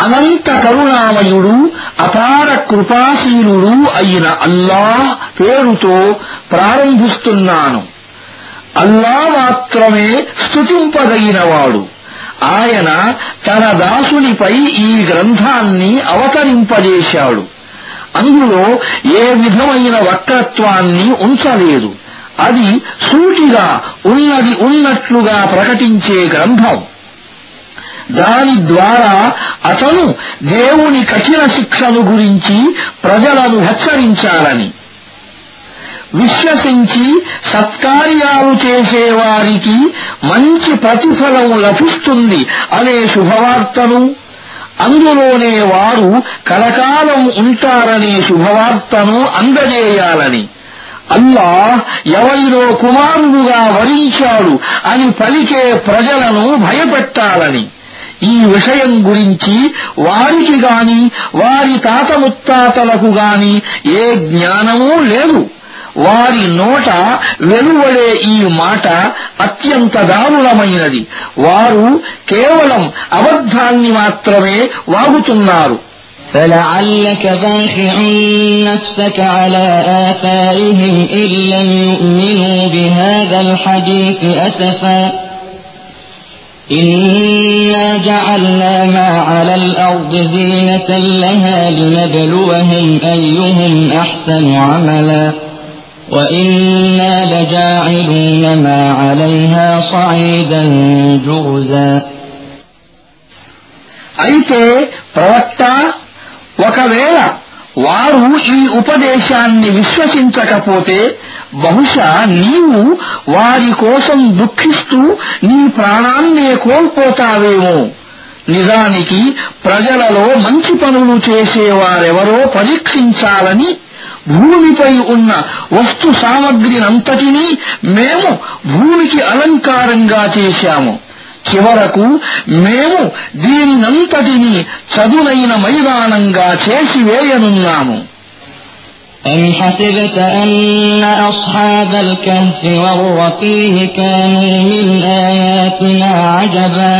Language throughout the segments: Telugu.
అనంత కరుణామయుడు అపార కృపాశీలుడు అయిన అల్లాహ్ పేరుతో ప్రారంభిస్తున్నాను. అల్లా మాత్రమే స్తుతింపదగినవాడు. ఆయన తన దాసునిపై ఈ గ్రంథాన్ని అవతరింపజేశాడు. అందులో ఏ విధమైన వక్రత్వాన్ని ఉంచలేదు. అది సూటిగా ఉన్నది ఉన్నట్లుగా ప్రకటించే గ్రంథం. దాని ద్వారా అతను దేవుని కఠిన శిక్షను గురించి ప్రజలను హెచ్చరించాలని విశ్వసించి సత్కార్యాలు చేసేవారికి మంచి ప్రతిఫలం లభిస్తుంది అనే శుభవార్తను. అందులోనే వారు కలకాలం ఉంటారనే శుభవార్తను అందజేయాలని. అల్లాహ్ ఎవరిలో కుమారుడుగా వరించాడు అని పలికే ప్రజలను భయపెట్టాలని. ఈ విషయం గురించి వారికి గాని వారి తాత ముత్తాతలకు గాని ఏ జ్ఞానమూ లేదు వారి నోట వెలువడే ఈ మాట అత్యంత దారుణమైనది వారు కేవలం అబద్ధాన్ని మాత్రమే వాగుతున్నారు فلعلك باخع نفسك على آثارهم إن لم يؤمنوا بهذا الحديث أسفا إنا جعلنا ما على الأرض زينة لها لنبلوهم أيهم أحسن عملا وإنا لجاعلون ما عليها صعيدا جرزا అయితే ప్రవక్త ఒకవేళ వారు ఈ ఉపదేశాన్ని విశ్వసించకపోతే బహుశా నీవు వారి కోసం దుఃఖిస్తూ నీ ప్రాణాన్నే కోల్పోతావేమో. నిజానికి ప్రజలలో మంచి పనులు చేసేవారెవరో పరీక్షించాలని భూమిపై ఉన్న వస్తు సామగ్రినంతటినీ మేము భూమికి అలంకారంగా చేశాము. చివరకు మేము దీనినంతటినీ చదునైన మైదానంగా చేసివేయనున్నాము أم حسبت أن أصحاب الكهف والرقيم كانوا من آياتنا عجبا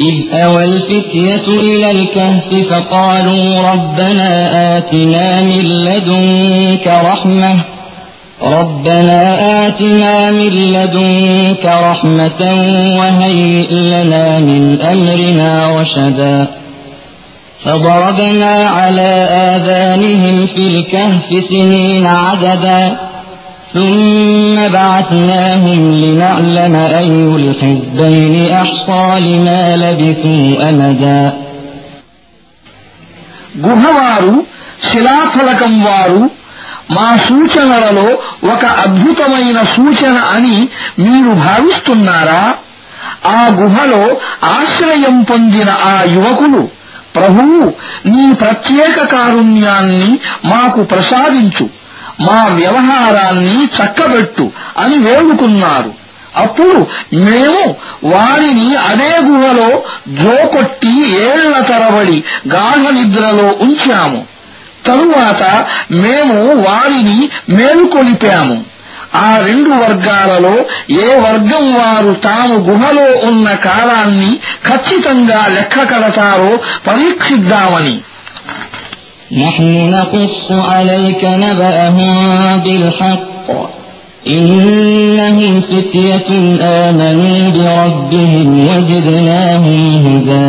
إذ أوى الفتية إلى الكهف فقالوا ربنا آتنا من لدنك رحمة ربنا آتنا من لدنك رحمة وهيئ لنا من أمرنا رشدا فضربنا على آذانهم في الكهف سنين عددا ثم بعثناهم لنعلم أي الحزبين أحصى لما لبثوا أمدا గుహవారు శిలాఫలకం వారు మా సూచనలలో ఒక అద్భుతమైన సూచన అని మీరు భావిస్తున్నారా? ఆ గుహలో ఆశ్రయం పొందిన ఆ యువకులు ప్రభువు నీ ప్రత్యేక కారుణ్యాన్ని మాకు ప్రసాదించు మా వ్యవహారాన్ని చక్కబెట్టు అని వేడుకున్నారు. అప్పుడు మేము వారిని అదే గుహలో జోకొట్టి ఏళ్ళ తరబడి గాఢ నిద్రలో ఉంచాము. తరువాత మేము వారిని మేలుకొలిపాము ఆ రెండు వర్గాలలో ఏ వర్గం వారు తాము గుహలో ఉన్న కాలాన్ని ఖచ్చితంగా లెక్క కడతారో పరీక్షిద్దామని نحن نقص عليك نبأهم بالحق إنهم فتية آمنوا بربهم وزدناهم هدى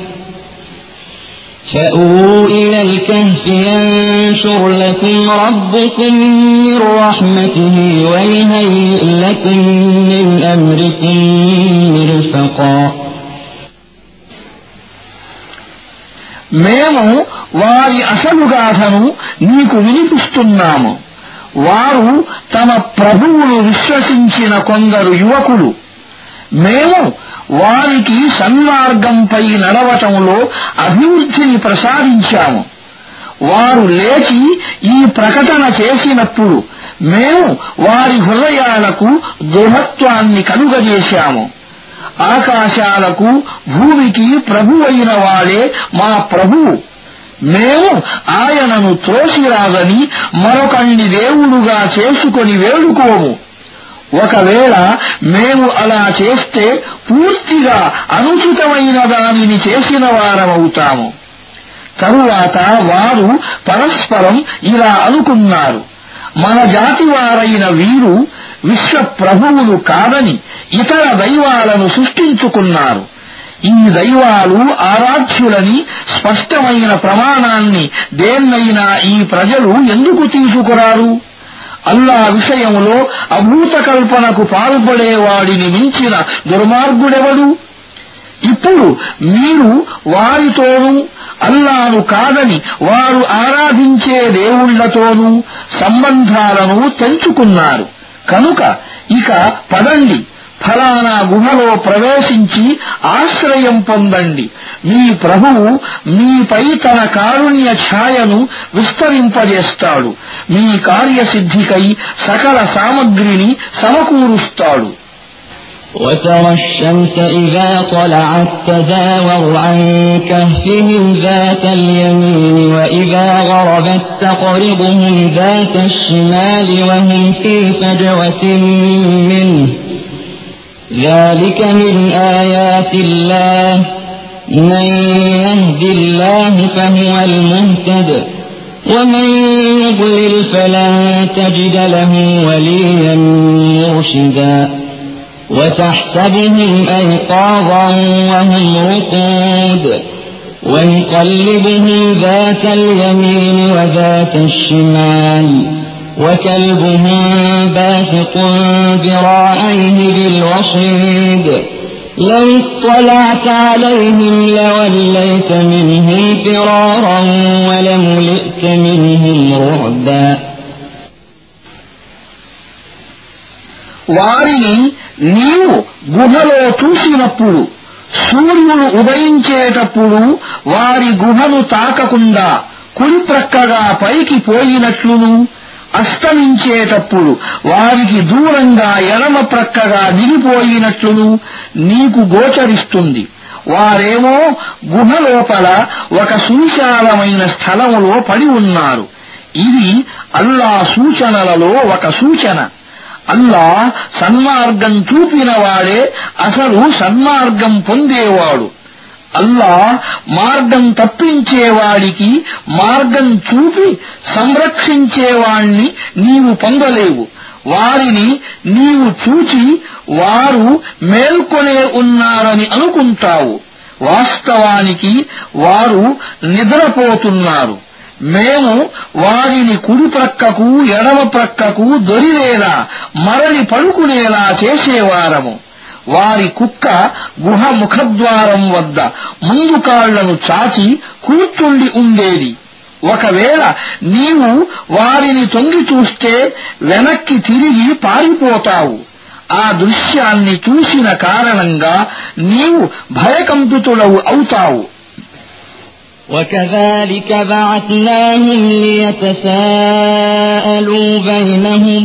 فأووا إلى الكهف ينشر لكم ربكم من رحمته ويهيئ لكم من أمركم مرفقا మేము వారి అసలు గాథను నీకు వినిపిస్తున్నాము వారు తమ ప్రభువును విశ్వసించిన కొందరు యువకులు మేము వారికి సన్మార్గంపై నడవటంలో అభివృద్ధిని ప్రసాదించాము. వారు లేచి ఈ ప్రకటన చేసినప్పుడు మేము వారి హృదయాలకు దృఢత్వాన్ని కలుగజేశాము ఆకాశాలకు భూమికి ప్రభువైన వాడే మా ప్రభువు మేము ఆయనను త్రోసిరాదని మరొకణ్ణి దేవుడుగా చేసుకొని వేడుకోము. ఒకవేళ మేము అలా చేస్తే పూర్తిగా అనుచితమైన దానిని చేసిన వారమవుతాము. తరువాత వారు పరస్పరం ఇలా అనుకున్నారు. మన జాతి వారైన వీరు విశ్వ ప్రభువులు కాదని ఇతర దైవాలను సృష్టించుకున్నారు. ఈ దైవాలు ఆరాధ్యులని స్పష్టమైన ప్రమాణాన్ని దేన్నైనా ఈ ప్రజలు ఎందుకు తీసుకురారు? అల్లా విషయంలో అభూత కల్పనకు పాల్పడేవాడిని మించిన దుర్మార్గుడెవడు? ఇప్పుడు మీరు వారితోనూ అల్లాను కాదని వారు ఆరాధించే దేవుళ్ళతోనూ సంబంధాలను తెంచుకున్నారు. కనుక ఇక పదండి. ఫలానా గుహలో ప్రవేశించి ఆశ్రయం పొందండి మీ ప్రభువు మీపై తన కారుణ్య ఛాయను విస్తరింపజేస్తాడు మీ కార్యసిద్ధికై సకల సామగ్రిని సమకూరుస్తాడు وترى الشمس إذا طلعت تزاور عن كهفهم ذات اليمين وإذا غربت تقرضهم ذات الشمال وهم في فجوة منه ذلك من آيات الله. من يهد الله فهو المهتد ومن يضلل فلن تجد له وليا مرشدا. وتحسبهم أيقاظا وهم رقود ونقلبهم ذات اليمين وذات الشمال. وكلبهم باسط ذراعيه بالوصيد لو اطلعت عليهم لوليت منهم فرارا ولملئت منهم رعبا వారిని నీవు గుహలో చూసినప్పుడు సూర్యుడు ఉదయించేటప్పుడు వారి గుహను తాకకుండా కుడి ప్రక్కగా పైకి పోయినట్లును అస్తమించేటప్పుడు వారికి దూరంగా ఎడమ ప్రక్కగా దిగిపోయినట్లును నీకు గోచరిస్తుంది. వారేమో గుహ లోపల ఒక సువిశాలమైన స్థలములో పడి ఉన్నారు. ఇది అల్లా సూచనలలో ఒక సూచన. అల్లా సన్మార్గం చూపినవాడే అసలు సన్మార్గం పొందేవాడు. అల్లా మార్గం తప్పించేవాడికి మార్గం చూపి సంరక్షించేవాణ్ణి నీవు పొందలేవు. వారిని నీవు చూచి వారు మేల్కొనే ఉన్నారని అనుకుంటావు. వాస్తవానికి వారు నిద్రపోతున్నారు. మేము వారిని కుడి ప్రక్కకు ఎడమ ప్రక్కకు దొరిలేలా మరలి పడుకునేలా చేసేవారము. వారి కుక్క గుహ ముఖద్వారం వద్ద ముందు కాళ్లను చాచి కూర్చుండి ఉండేది ఒకవేళ నీవు వారిని తొంగి చూస్తే వెనక్కి తిరిగి పారిపోతావు ఆ దృశ్యాన్ని చూసిన కారణంగా నీవు భయకంపితుడవు అవుతావు وكذلك بعثناهم ليتساءلوا بينهم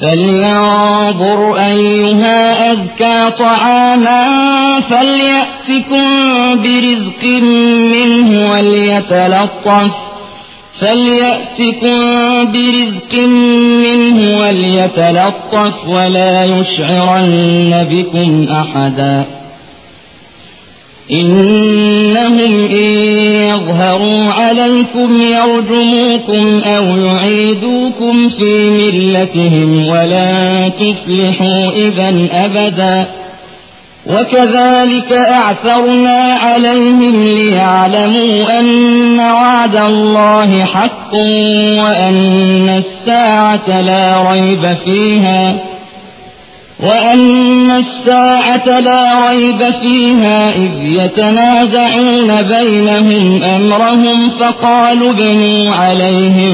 فلينظر أيها أذكى طعاما فليأتكم برزق منه وليتلطف فليأتكم برزق منه وليتلطف ولا يشعرن بكم أحدا إنهم إن يظهروا عليكم يرجموكم أو يعيدوكم في ملتهم ولا تفلحوا إذا أبدا وكذلك أعثرنا عليهم ليعلموا أن وعد الله حق وأن الساعة لا ريب فيها وأن الساعة لا ريب فيها إذ يتنازعون بينهم أمرهم فقالوا ابنوا عليهم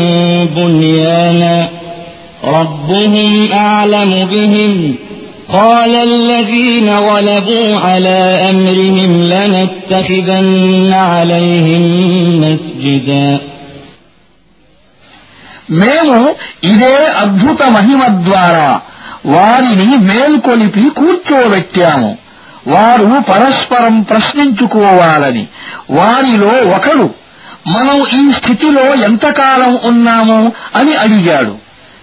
بنيانا ربهم أعلم بهم قال الذين غلبوا على أمرهم لنتخذن عليهم مسجدا మేము ఇదే అద్భుత మహిమ ద్వారా వారిని మేల్కొలిపి కూర్చోబెట్టాము. వారు పరస్పరం ప్రశ్నించుకోవాలని. వారిలో ఒకడు మనం ఈ స్థితిలో ఎంతకాలం ఉన్నాము? అని అడిగాడు.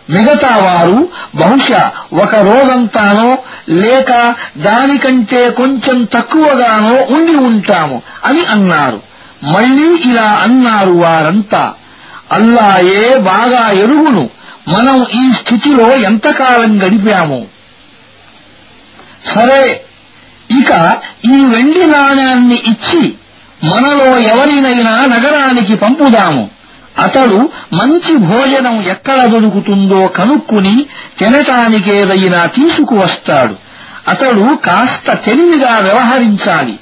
మిగతా వారు బహుశా ఒక రోజంతానో లేక దానికంటే కొంచెం తక్కువగానో ఉండి ఉంటాము అని అన్నారు. మళ్ళీ ఇలా అన్నారు వారంతా. అల్లాయే బాగా ఎరుగును. మనం ఈ స్థితిలో ఎంతకాలం గడిపాము? సరే ఇక ఈ వెండి నాణ్యాన్ని ఇచ్చి మనలో ఎవరినైనా నగరానికి పంపుదాము. అతడు మంచి భోజనం ఎక్కడ దొరుకుతుందో కనుక్కుని తినటానికేదైనా తీసుకువస్తాడు. అతడు కాస్త తెలివిగా వ్యవహరించాలి.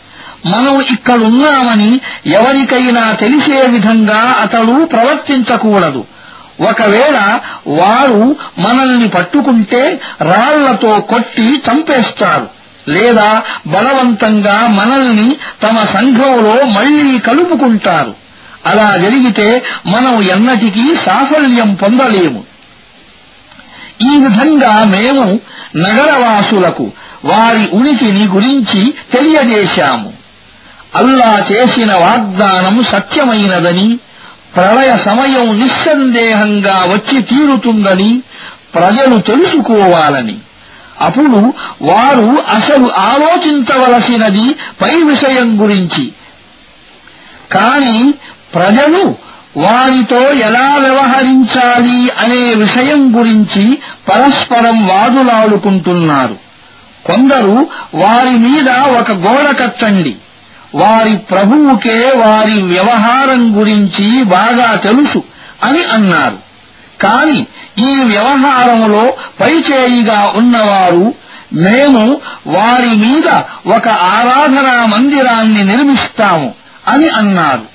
మనం ఇక్కడున్నామని ఎవరికైనా తెలిసే విధంగా అతడు ప్రవర్తించకూడదు. ఒకవేళ వారు మనల్ని పట్టుకుంటే రాళ్ళతో కొట్టి చంపేస్తారు. లేదా బలవంతంగా మనల్ని తమ సంఘంలో మళ్ళీ కలుపుకుంటారు. అలా జరిగితే మనం ఎన్నటికీ సాఫల్యం పొందలేము. ఈ విధంగా మేము నగరవాసులకు వారి ఉనికిని గురించి తెలియజేశాము. అల్లా చేసిన వాగ్దానం సత్యమైనదని ప్రళయ సమయం నిస్సందేహంగా వచ్చి తీరుతుందని ప్రజలు తెలుసుకోవాలని. అప్పుడు వారు అసలు ఆలోచించవలసినది పై విషయం గురించి. కాని ప్రజలు వారితో ఎలా వ్యవహరించాలి అనే విషయం గురించి పరస్పరం వాదులాడుకుంటున్నారు. కొందరు వారి మీద ఒక గోడ కట్టండి. వారి ప్రభువుకే వారి వ్యవహారం గురించి బాగా తెలుసు అని అన్నారు. కాని ఈ వ్యవహారంలో పైచేయిగా ఉన్నవారు మేము వారి మీద ఒక ఆరాధనా మందిరాన్ని నిర్మిస్తాము అని అన్నారు.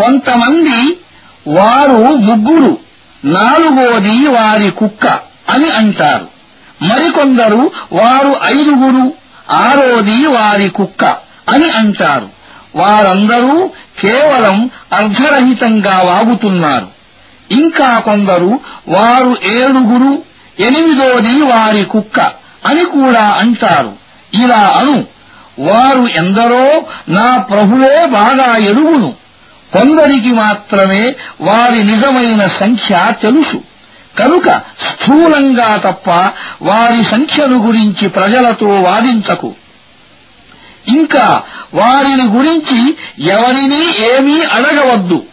కొంతమంది వారు ముగ్గురు నాలుగోది వారి కుక్క అని అంటారు. మరికొందరు వారు ఐదుగురు ఆరోది వారి కుక్క అని అంటారు. వారందరూ కేవలం అర్ధరహితంగా వాగుతున్నారు. ఇంకా కొందరు వారు ఏడుగురు ఎనిమిదోది వారి కుక్క అని కూడా అంటారు. ఇలా అను వారు ఎందరో నా ప్రభువే బాగా ఎరుగును. కొందరికి మాత్రమే వారి నిజమైన సంఖ్య తెలుసు. కనుక స్థూలంగా తప్ప వారి సంఖ్యను గురించి ప్రజలతో వాదించకు. ఇంకా వారిని గురించి ఎవరినీ ఏమీ అడగవద్దు.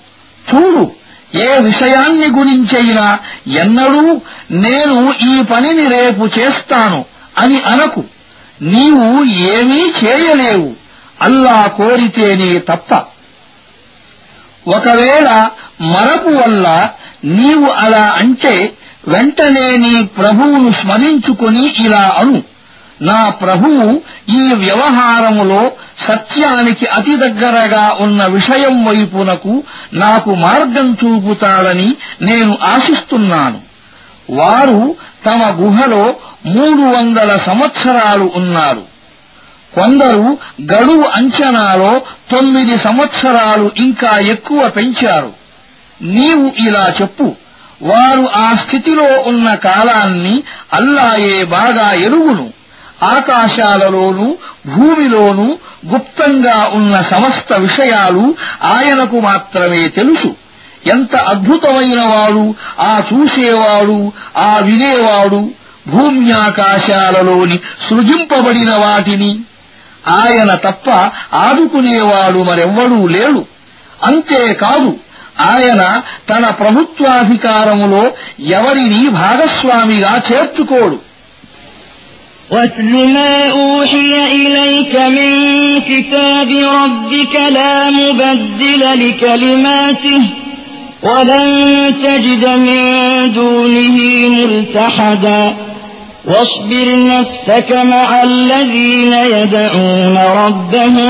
చూడు ఏ విషయాన్ని గురించైనా ఎన్నడూ నేను ఈ పనిని రేపు చేస్తాను అని అనకు. నీవు ఏమీ చేయలేవు. అల్లా కోరితేనే తప్ప. ఒకవేళ మరపు వల్ల నీవు అలా అంటే వెంటనే నీ ప్రభువును స్మరించుకుని ఇలా అను. నా ప్రభువు ఈ వ్యవహారములో సత్యానికి అతి దగ్గరగా ఉన్న విషయం వైపునకు నాకు మార్గం చూపుతాడని నేను ఆశిస్తున్నాను. వారు తమ గుహలో మూడు వందల సంవత్సరాలు ఉన్నారు. కొందరు గడువు అంచనాలో తొమ్మిది సంవత్సరాలు ఇంకా ఎక్కువ పెంచారు. నీవు ఇలా చెప్పు. వారు ఆ స్థితిలో ఉన్న కాలాన్ని అల్లాయే బాగా ఎరుగును. ఆకాశాలలోనూ భూమిలోనూ గుప్తంగా ఉన్న సమస్త విషయాలు ఆయనకు మాత్రమే తెలుసు. ఎంత అద్భుతమైన వాడు ఆ చూసేవాడు ఆ వినేవాడు భూమ్యాకాశాలలోని సృజింపబడిన వాటిని. ఆయన తప్ప ఆదుకునేవాడు మరెవ్వడూ లేడు అంతేకాదు ఆయన తన ప్రభుత్వాధికారములో ఎవరినీ భాగస్వామిగా చేర్చుకోడు واتل ما أوحي إليك من كتاب ربك لا مبدل لكلماته ولن تجد من دونه ملتحدا واصبر نفسك مع الذين يدعون ربهم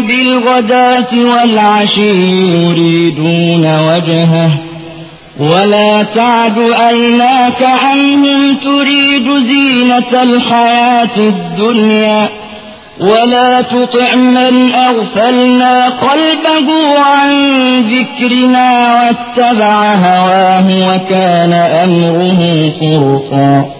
بالغداة والعشي يريدون وجهه. ولا تعد عيناك عنهم تريد زينة الحياة الدنيا. ولا تطع من أغفلنا قلبه عن ذكرنا واتبع هواه وكان أمره فرطا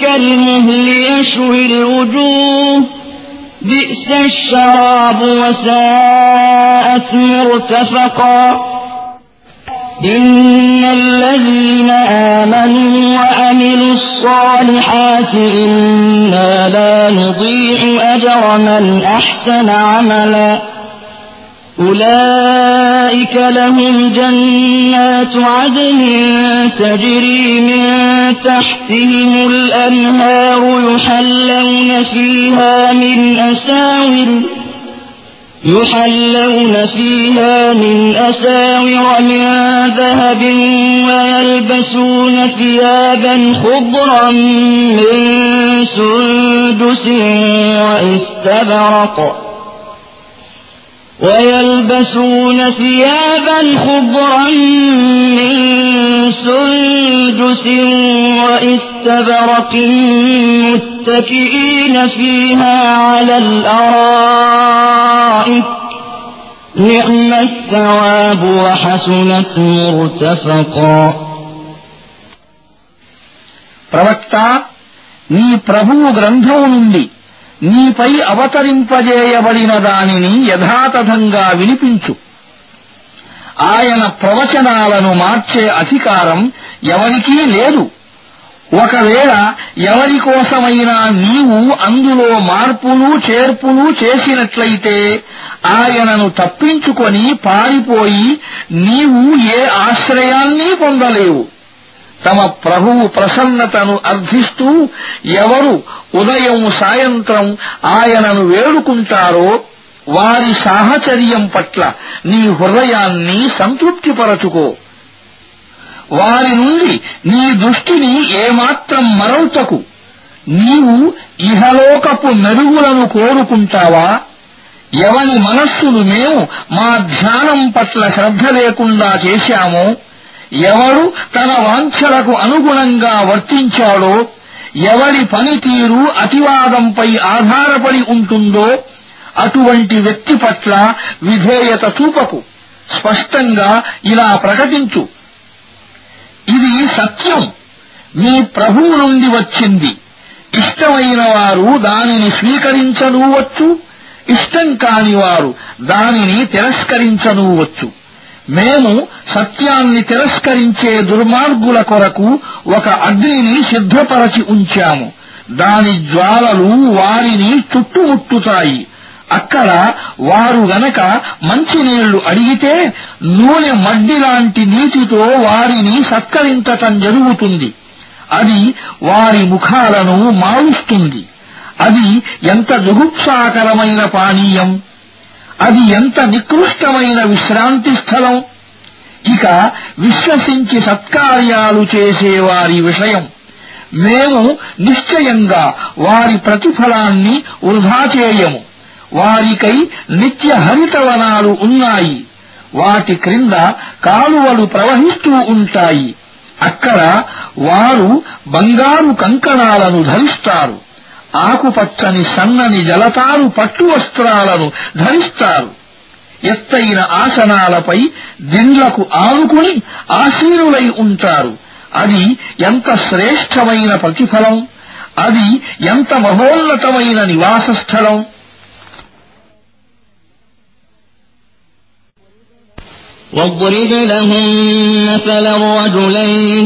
كالمهل يشوي الوجوه. بئس الشراب وساءت مرتفقا. إن الذين آمنوا وعملوا الصالحات إنا لا نضيع أجر من أحسن عملا. أولئك لهم جنات عدن تجري من تحتهم الأنهار يحلون فيها من أساور يحلون فيها من أساور من ذهب ويلبسون ثيابا خضرا من سندس واستبرق ويلبسون ثيابا خضرا من سندس واستبرق متكئين فيها على الأرائك نعم الثواب وحسنت مرتفقا ప్రవక్త నీ ప్రభువు గ్రంథం నుండి నీపై అవతరింపజేయబడిన దానిని యథాతథంగా వినిపించు. ఆయన ప్రవచనాలను మార్చే అధికారం ఎవరికీ లేదు. ఒకవేళ ఎవరి కోసమైనా నీవు అందులో మార్పులు చేర్పులు చేసినట్లయితే ఆయనను తప్పించుకొని పారిపోయి నీవు ఏ ఆశ్రయాన్ని పొందలేవు. తమ ప్రభువు ప్రసన్నతను అర్థిస్తూ ఎవరు ఉదయం సాయంత్రం ఆయనను వేడుకుంటారో వారి సాహచర్యం పట్ల నీ హృదయాన్ని సంతృప్తిపరచుకో. వారి నుండి నీ దృష్టిని ఏమాత్రం మరల్చకు. నీవు ఇహలోకపు మెరుగులను కోరుకుంటావా? ఎవని మనస్సును మేము మా ధ్యానం పట్ల శ్రద్ధ లేకుండా చేశామో ఎవరు తన వాంఛలకు అనుగుణంగా వర్తించాడో ఎవరి పనితీరు అతివాదంపై ఆధారపడి ఉంటుందో అటువంటి వ్యక్తి పట్ల విధేయత చూపకు. స్పష్టంగా ఇలా ప్రకటించు. ఇది సత్యం. మీ ప్రభువు నుండి వచ్చింది. ఇష్టమైన వారు దానిని స్వీకరించనూవచ్చు ఇష్టం కాని వారు దానిని తిరస్కరించనూవచ్చు మేము సత్యాన్ని తిరస్కరించే దుర్మార్గుల కొరకు ఒక అగ్నిని సిద్ధపరచి ఉంచాము. దాని జ్వాలలు వారిని చుట్టుముట్టుతాయి. అక్కడ వారు గనక మంచినీళ్ళు అడిగితే నూనె మడ్డిలాంటి నీటితో వారిని సత్కరించటం జరుగుతుంది. అది వారి ముఖాలను మారుస్తుంది. అది ఎంత జుగుప్సాకరమైన పానీయం! అది ఎంత నికృష్టమైన విశ్రాంతి స్థలం? ఇక విశ్వసించి సత్కార్యాలు చేసేవారి విషయం. మేము నిశ్చయంగా వారి ప్రతిఫలాన్ని వృధా చేయము. వారికై నిత్య హరితవనాలు ఉన్నాయి. వాటి క్రింద కాలువలు ప్రవహిస్తూ ఉంటాయి. అక్కడ వారు బంగారు కంకణాలను ధరిస్తారు. ఆకుపచ్చని సన్నని జలతారు పట్టు వస్త్రాలను ధరిస్తారు ఎత్తైన ఆసనాలపై దిండ్లకు ఆనుకుని ఆసీనులై ఉంటారు అది ఎంత శ్రేష్టమైన ప్రతిఫలం అది ఎంత మహోన్నతమైన నివాస స్థలం واضرب لهم مثل الرجلين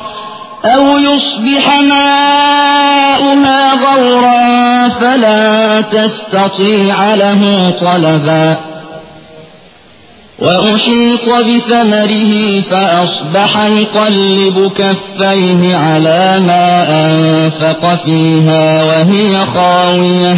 أو يصبح ماؤها غورا فلا تستطيع له طلبا وأحيط بثمره فأصبح يقلب كفيه على ما أنفق فيها وهي خاوية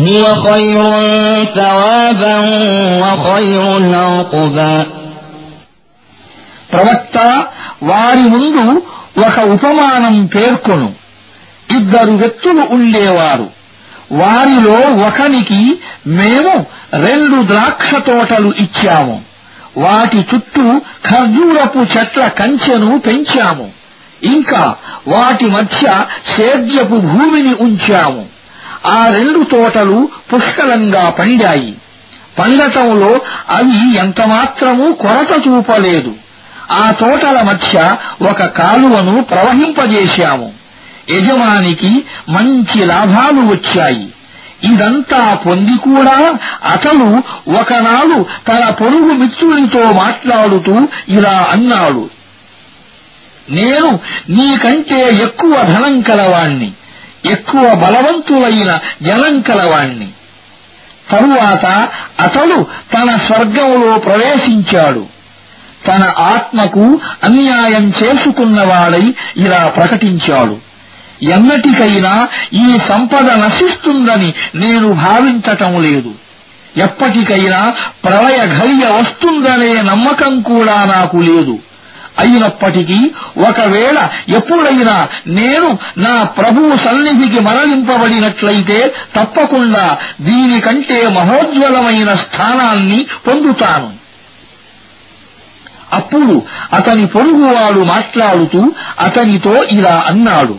هو خير ثوابا وخير عقبا ప్రవక్త వారి ముందు ఒక ఉపమానం పేర్కొను ఇద్దరు వ్యక్తులు ఉండేవారు వారిలో ఒకనికి మేము రెండు ద్రాక్ష తోటలు ఇచ్చాము వాటి చుట్టూ ఖర్జూరపు చెట్ల కంచెను పెంచాము ఇంకా వాటి మధ్య సేద్యపు భూమిని ఉంచాము ఆ రెండు తోటలు పుష్కలంగా పండాయి. పండటంలో అవి ఎంతమాత్రమూ కొరత చూపలేదు. ఆ తోటల మధ్య ఒక కాలువను ప్రవహింపజేశాము. యజమానికి మంచి లాభాలు వచ్చాయి. ఇదంతా పొంది కూడా అతను ఒకనాడు తన పొరుగు మిత్రునితో మాట్లాడుతూ ఇలా అన్నాడు. నేను నీకంటే ఎక్కువ ధనం కలవాణ్ణి. ఎక్కువ బలవంతులైన జనం కలవాణ్ణి. తరువాత అతడు తన స్వర్గంలో ప్రవేశించాడు. తన ఆత్మకు అన్యాయం చేసుకున్నవాడై ఇలా ప్రకటించాడు. ఎన్నటికైనా ఈ సంపద నశిస్తుందని నేను భావించటం లేదు. ఎప్పటికైనా ప్రళయ ఘడియ వస్తుందనే నమ్మకం కూడా నాకు లేదు. అయినప్పటికీ ఒకవేళ ఎప్పుడైనా నేను నా ప్రభువు సన్నిధికి మరలింపబడినట్లయితే తప్పకుండా దీనికంటే మహోజ్వలమైన స్థానాన్ని పొందుతాను. అప్పుడు అతని పొరుగువాడు మాట్లాడుతూ అతనితో ఇలా అన్నాడు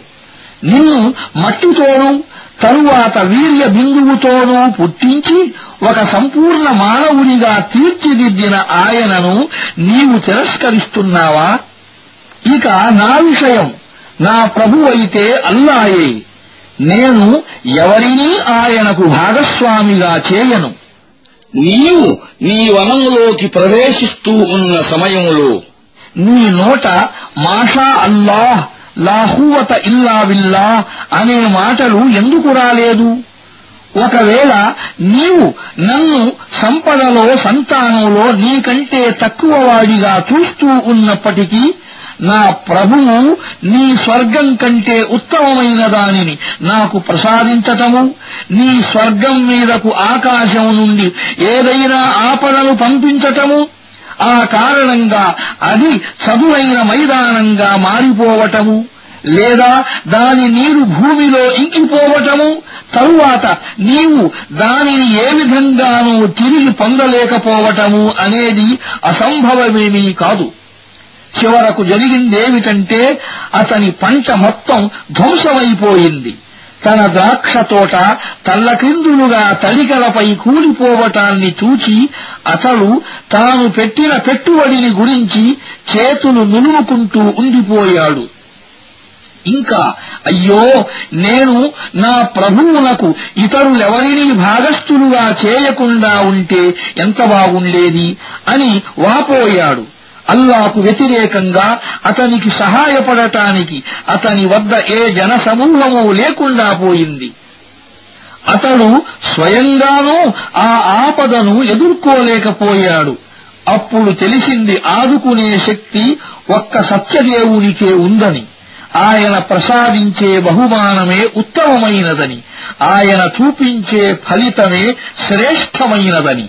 నిన్ను మట్టితోనూ తరువాత వీర్య బిందువుతోనూ పుట్టించి ఒక సంపూర్ణ మానవునిగా తీర్చిదిద్దిన ఆయనను నీవు తిరస్కరిస్తున్నావా? ఇక నా విషయం నా ప్రభువైతే అల్లాయే. నేను ఎవరినీ ఆయనకు భాగస్వామిగా చేయను. నీవు నీ వనంలోకి ప్రవేశిస్తూ ఉన్న సమయంలో నీ నోట మాషా అల్లాహ్ లాహూవత ఇల్లా విల్లా అనే మాటలు ఎందుకు రాలేదు? ఒకవేళ నీవు నన్ను సంపదలో సంతానంలో నీకంటే తక్కువ వాడిగా చూస్తూ ఉన్నప్పటికీ నా ప్రభువు నీ స్వర్గం కంటే ఉత్తమమైన దానిని నాకు ప్రసాదించటము నీ స్వర్గం మీదకు ఆకాశం నుండి ఏదైనా ఆపదలు పంపించటము ఆ కారణంగా అది చదువైన మైదానంగా మారిపోవటము లేదా దాని నీరు భూమిలో ఇంకిపోవటము తరువాత నీవు దానిని ఏ విధంగానూ తిరిగి పొందలేకపోవటము అనేది అసంభవమేమీ కాదు. చివరకు జరిగిందేమిటంటే అతని పంట మొత్తం ధ్వంసమైపోయింది. తన ద్రాక్ష తోట తల్లకిందులుగా తడికలపై కూలిపోవటాన్ని చూచి అతడు తాను పెట్టిన పెట్టుబడిని గురించి చేతులు నులుముకుంటూ ఉండిపోయాడు. ఇంకా అయ్యో నేను నా ప్రభువునకు ఇతరులెవరినీ భాగస్థులుగా చేయకుండా ఉంటే ఎంత బాగుండేది అని వాపోయాడు. అల్లాకు వ్యతిరేకంగా అతనికి సహాయపడటానికి అతని వద్ద ఏ జనసమూహము లేకుండా పోయింది. అతడు స్వయంగానూ ఆ ఆపదను ఎదుర్కోలేకపోయాడు. అప్పుడు తెలిసింది ఆదుకునే శక్తి ఒక్క సత్యదేవునికే ఉందని. ఆయన ప్రసాదించే బహుమానమే ఉత్తమమైనదని. ఆయన చూపించే ఫలితమే శ్రేష్టమైనదని.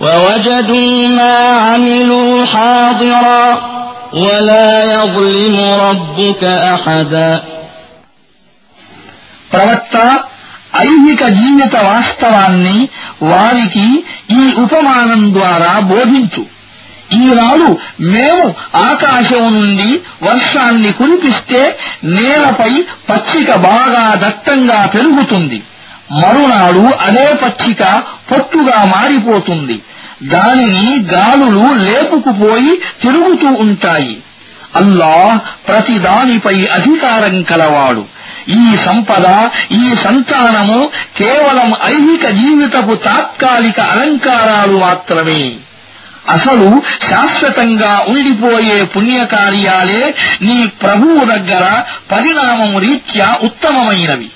ووجدوا ما عملوا حاضرا ولا يظلم ربك أحدا ప్రవక్త ఐహిక జీవిత వాస్తవాన్ని వారికి ఈ ఉపమానం ద్వారా బోధించు ఈనాడు మేము ఆకాశం నుండి వర్షాన్ని కురిపిస్తే నేలపై పచ్చిక బాగా దట్టంగా పెరుగుతుంది మరునాడు అదే పచ్చిక పొట్టుగా మారిపోతుంది. దానిని గాలులు లేపుకుపోయి తిరుగుతూ ఉంటాయి. అల్లాహ్ ప్రతి దానిపై అధికారం కలవాడు. ఈ సంపద ఈ సంతానము కేవలం ఐహిక జీవితపు తాత్కాలిక అలంకారాలు మాత్రమే. అసలు శాశ్వతంగా ఉండిపోయే పుణ్యకార్యాలే నీ ప్రభువు దగ్గర పరిణామము రీత్యా ఉత్తమమైనవి.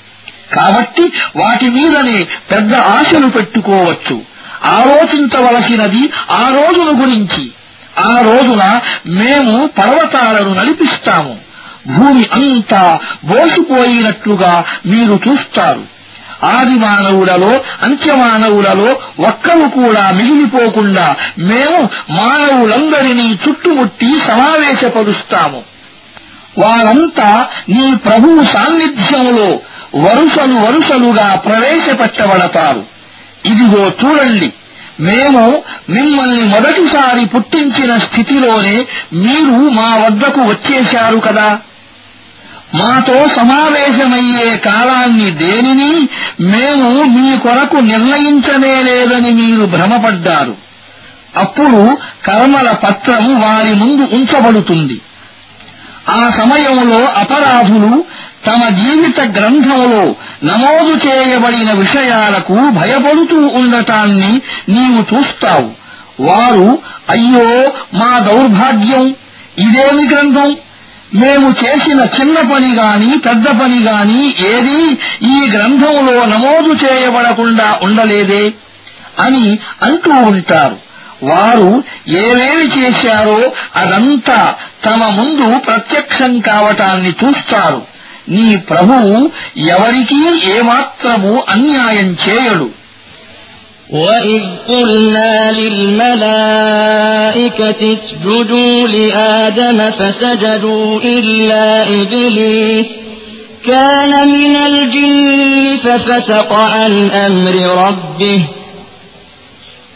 కాబట్టి వాటి మీదనే పెద్ద ఆశలు పెట్టుకోవచ్చు. ఆలోచించవలసినది ఆ రోజును గురించి. ఆ రోజున మేము పర్వతాలను నడిపిస్తాము. భూమి అంతా బోసిపోయినట్లుగా మీరు చూస్తారు. ఆది మానవులలో అంత్యమానవులలో ఒక్కరు కూడా మిగిలిపోకుండా మేము మానవులందరినీ చుట్టుముట్టి సమావేశపరుస్తాము. వారంతా నీ ప్రభువు సాన్నిధ్యంలో వరుసలు వరుసలుగా ప్రవేశపెట్టబడతారు. ఇదిగో చూడండి మేము మిమ్మల్ని మొదటిసారి పుట్టించిన స్థితిలోనే మీరు మా వద్దకు వచ్చేశారు కదా. మాతో సమావేశమయ్యే కాలాన్ని దేనిని మేము మీ కొరకు నిర్ణయించనే లేదని మీరు భ్రమపడ్డారు. అప్పుడు కర్మల పత్రం వారి ముందు ఉంచబడుతుంది. ఆ సమయంలో అపరాధులు తమ జీవిత గ్రంథంలో నమోదు చేయబడిన విషయాలకు భయపడుతూ ఉండటాన్ని నీవు చూస్తావు. వారు అయ్యో మా దౌర్భాగ్యం! ఇదేమి గ్రంథం? మేము చేసిన చిన్న పని గాని పెద్ద పని గాని ఏదీ ఈ గ్రంథంలో నమోదు చేయబడకుండా ఉండలేదే అని అంటూ ఉంటారు. వారు ఏమేమి చేశారో అదంతా తమ ముందు ప్రత్యక్షం కావటాన్ని చూస్తారు. నీ ప్రభువు ఎవరికీ ఏమాత్రము అన్యాయం చేయడు وإذ قلنا للملائكة اسجدوا لآدم فسجدوا إلا إبليس كان من الجن ففسق عن أمر ربه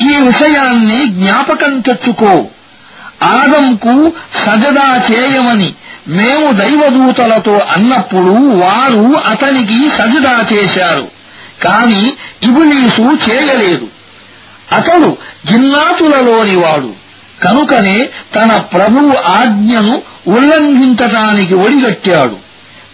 ఈ విషయాన్ని జ్ఞాపకం తెచ్చుకో. ఆదంకు సజదా చేయమని మేము దైవదూతలతో అన్నప్పుడు వారు అతనికి సజదా చేశారు. కాని ఇబులీసు చేయలేదు. అతడు జిన్నాతులలోని వాడు. కనుకనే తన ప్రభువు ఆజ్ఞను ఉల్లంఘించటానికి ఒడిగట్టాడు.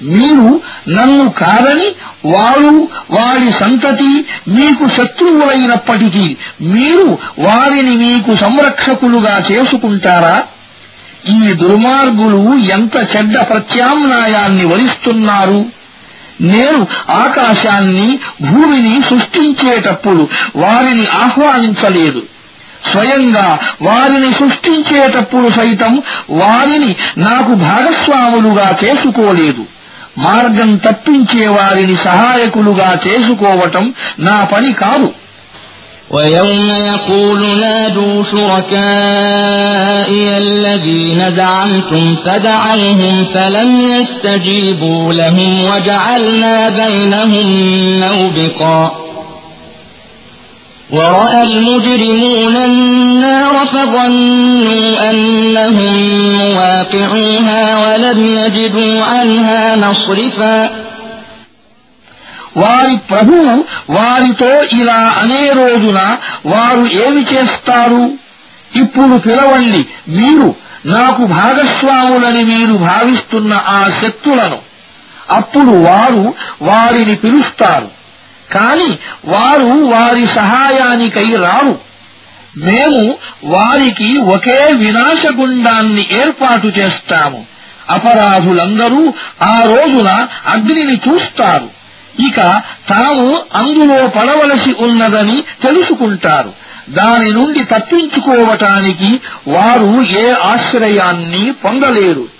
మీరు నన్ను కాదని వారు వారి సంతతి మీకు శత్రువులైనప్పటికీ మీరు వారిని మీకు సంరక్షకులుగా చేసుకుంటారా? ఈ దుర్మార్గులు ఎంత చెడ్డ ప్రత్యామ్నాయాన్ని వరిస్తున్నారు? నేను ఆకాశాన్ని భూమిని సృష్టించేటప్పుడు వారిని ఆహ్వానించలేదు. స్వయంగా వారిని సృష్టించేటప్పుడు సైతం వారిని నాకు భాగస్వాములుగా చేసుకోలేదు. మార్గం తప్పించే వారిని సహాయకులుగా చేసుకోవటం నా పని కాదు ويوم يقول نادوا شركائي الذين زعمتم فدعوهم فلم يستجيبوا لهم وجعلنا بينهم موبقا ورأى المجرمون النار فظنوا أنهم مواقعوها ولم يجدوا عنها مصرفا వారి ప్రభువు వారితో ఇలా అనే రోజున వారు ఏమి చేస్తారు ఇప్పుడు పిలవండి మీరు నాకు భాగస్వాములని మీరు భావిస్తున్న ఆ శక్తులను అప్పుడు వారు వారిని పిలుస్తారు కాని వారు వారి సహాయానికై రారు. మేము వారికి ఒకే వినాశగుండాన్ని ఏర్పాటు చేస్తాము. అపరాధులందరూ ఆ రోజున అగ్నిని చూస్తారు. ఇక తాము అందులో పడవలసి ఉన్నదని తెలుసుకుంటారు. దాని నుండి తప్పించుకోవటానికి వారు ఏ ఆశ్రయాన్ని పొందలేరు.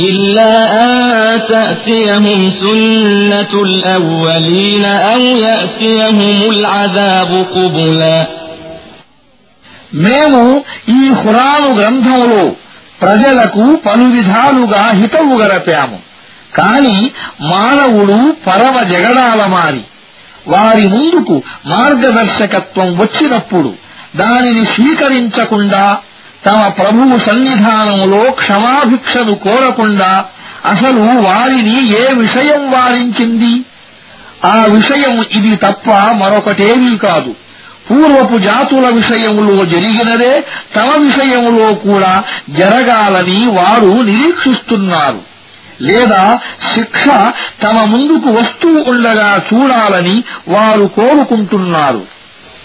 إلا أن تأتيهم سنة الأولين أو يأتيهم العذاب قبلا మేము ఈ ఖురాను గ్రంథంలో ప్రజలకు పలు విధాలుగా హితవు గరపాము కాని మానవుడు పరమ జగడాలమారి వారి ముందుకు మార్గదర్శకత్వం వచ్చినప్పుడు దానిని స్వీకరించకుండా తమ ప్రభువు సన్నిధానంలో క్షమాభిక్షను కోరకుండా అసలు వారిని ఏ విషయం వారించింది? ఆ విషయం ఇది తప్ప మరొకటేమీ కాదు. పూర్వపు జాతుల విషయంలో జరిగినదే తమ విషయంలో కూడా జరగాలని వారు నిరీక్షిస్తున్నారు. లేదా శిక్ష తమ ముందుకు వస్తూ ఉండగా చూడాలని వారు కోరుకుంటున్నారు.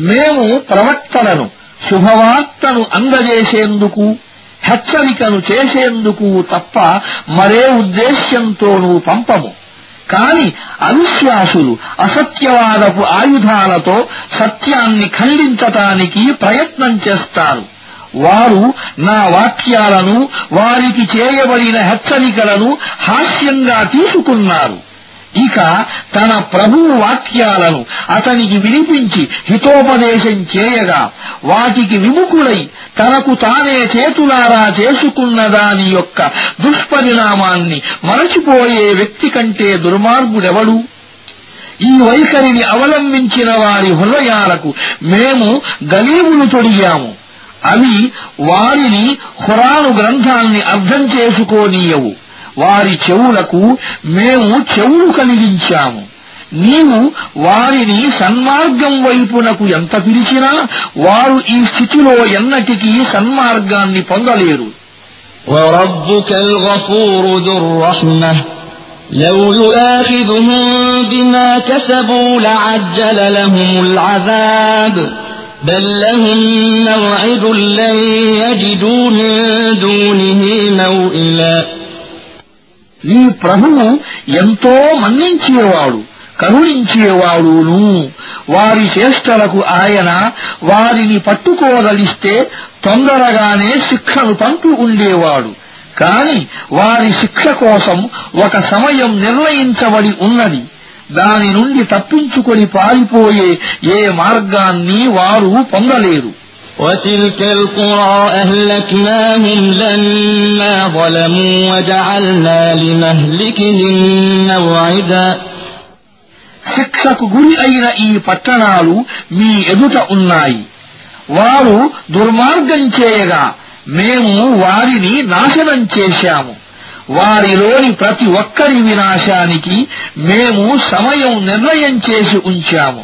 మేము ప్రవక్తలను శుభవార్తను అందజేసేందుకు హెచ్చరికను చేసేందుకు తప్ప మరే ఉద్దేశ్యంతోనూ పంపము. కాని అవిశ్వాసులు అసత్యవాదపు ఆయుధాలతో సత్యాన్ని ఖండించటానికి ప్రయత్నం చేస్తారు. వారు నా వాక్యాలను వారికి చేయబడిన హెచ్చరికలను హాస్యంగా తీసుకున్నారు. ఇక తన ప్రభువు వాక్యాలను అతనికి వినిపించి హితోపదేశం చేయగా వాటికి విముఖుడై తనకు తానే చేతులారా చేసుకున్న దాని యొక్క దుష్పరిణామాన్ని మరచిపోయే వ్యక్తి కంటే దుర్మార్గుడెవడు? ఈ వైఖరిని అవలంబించిన వారి హృదయాలకు మేము గలీములు తొడిగాము. అవి వారిని హురాను గ్రంథాన్ని అర్థం చేసుకోనీయవు. వారి చెవులకు మేము చెవులు కలిగించాము నీవు వారిని సన్మార్గం వైపునకు ఎంత పిలిచినా వారు ఈ స్థితిలో ఎన్నటికీ సన్మార్గాన్ని పొందలేరు وربك الغفور ذو الرحمة لو يؤاخذهم بما كسبوا لعجل لهم العذاب بل لهم موعد لن يجدوا من دونه موئلا నీ ప్రభువు ఎంతో మన్నించేవాడు కరుణించేవాడును. వారి చేష్టలకు ఆయన వారిని పట్టుకోదలిస్తే తొందరగానే శిక్షను పంపి ఉండేవాడు. కాని వారి శిక్ష కోసం ఒక సమయం నిర్ణయించబడి ఉన్నది. దాని నుండి తప్పించుకొని పారిపోయే ఏ మార్గాన్ని వారు పొందలేరు. وتلك القرى أهلكناهم لما ظلموا وجعلنا لمهلكهم موعدا శిక్షకు గురి అయిన ఈ పట్టణాలు మీ ఎదుట ఉన్నాయి వారు దుర్మార్గం చేయగా మేము వారిని నాశనం చేశాము వారిలోని ప్రతి ఒక్కరి వినాశానికి మేము సమయం నిర్ణయం చేసి ఉంచాము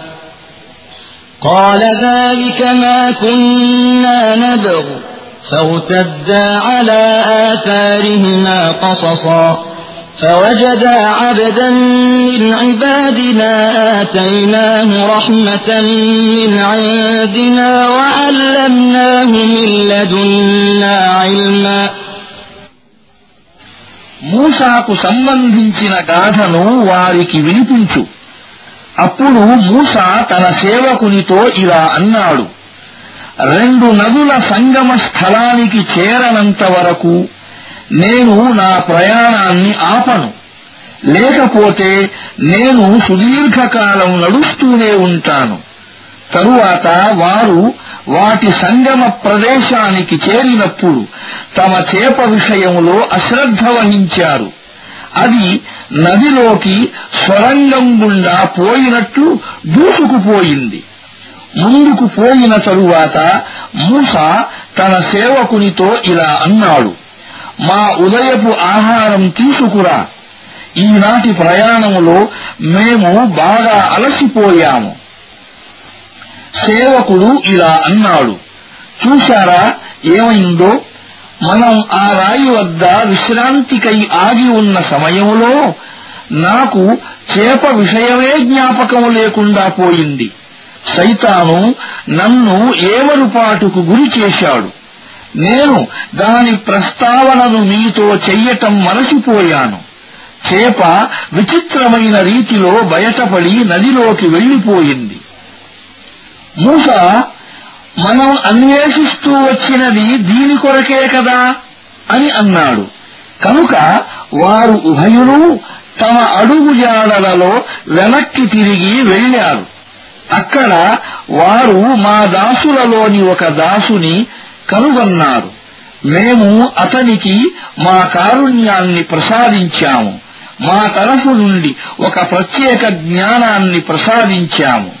قال ذلك ما كنا نبغ فارتدا على آثارهما قصصا فوجدا عبدا من عبادنا آتيناه رحمة من عندنا وعلمناه من لدنا علما మూసాకు సంబంధించిన గాథను వారికి వినిపించు అప్పుడు మూస తన సేవకునితో ఇలా అన్నాడు రెండు నదుల సంగమ స్థలానికి చేరనంత వరకు నేను నా ప్రయాణాన్ని ఆపను. లేకపోతే నేను సుదీర్ఘకాలం నడుస్తూనే ఉంటాను. తరువాత వారు వాటి సంగమ ప్రదేశానికి చేరినప్పుడు తమ చేప విషయంలో అశ్రద్ధ వహించారు. అది నదిలోకి స్వరంగం గుండా పోయినట్లు దూసుకుపోయింది ముందుకు పోయిన తరువాత మూస తన సేవకునితో ఇలా అన్నాడు మా ఉదయపు ఆహారం తీసుకురా. ఈనాటి ప్రయాణములో మేము బాగా అలసిపోయాము. సేవకుడు ఇలా అన్నాడు చూశారా ఏమైందో? మనం ఆ రాయి వద్ద విశ్రాంతికై ఆగి ఉన్న సమయంలో నాకు చేప విషయమే జ్ఞాపకం లేకుండా పోయింది. సైతాను నన్ను ఏమరుపాటుకు గురి చేశాడు. నేను దాని ప్రస్తావనను మీతో చెయ్యటం మరచిపోయాను. చేప విచిత్రమైన రీతిలో బయటపడి నదిలోకి వెళ్ళిపోయింది మూస మనం అన్వేషిస్తూ వచ్చినది దీని కొరకే కదా అని అన్నాడు. కనుక వారు ఉభయులు తమ అడుగుజాడలలో వెనక్కి తిరిగి వెళ్ళారు అక్కడ వారు మా దాసులలోని ఒక దాసుని కనుగొన్నారు. మేము అతనికి మా కారుణ్యాన్ని ప్రసాదించాము. మా తరఫు నుండి ఒక ప్రత్యేక జ్ఞానాన్ని ప్రసాదించాము.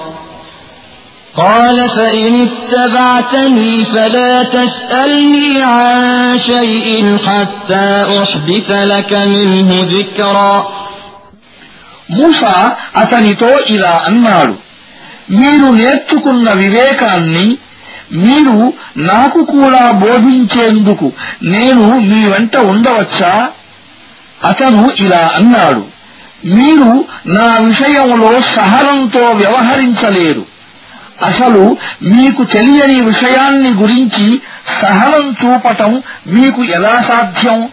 قال فإن اتبعتني فلا تسألني عن شيء حتى أحدث لك منه ذكرا మూసా అతనితో ఇలా అన్నాడు మీరు నేర్చుకున్న వివేకాన్ని మీరు నాకు కూడా బోధించేందుకు నేను మీ వెంట ఉండవచ్చా అతను ఇలా అన్నాడు మీరు నా విషయంలో సహనంతో వ్యవహరించలేరు అసలు మీకు తెలియని విషయాన్ని గురించి సహనం చూపటం మీకు ఎలా సాధ్యం?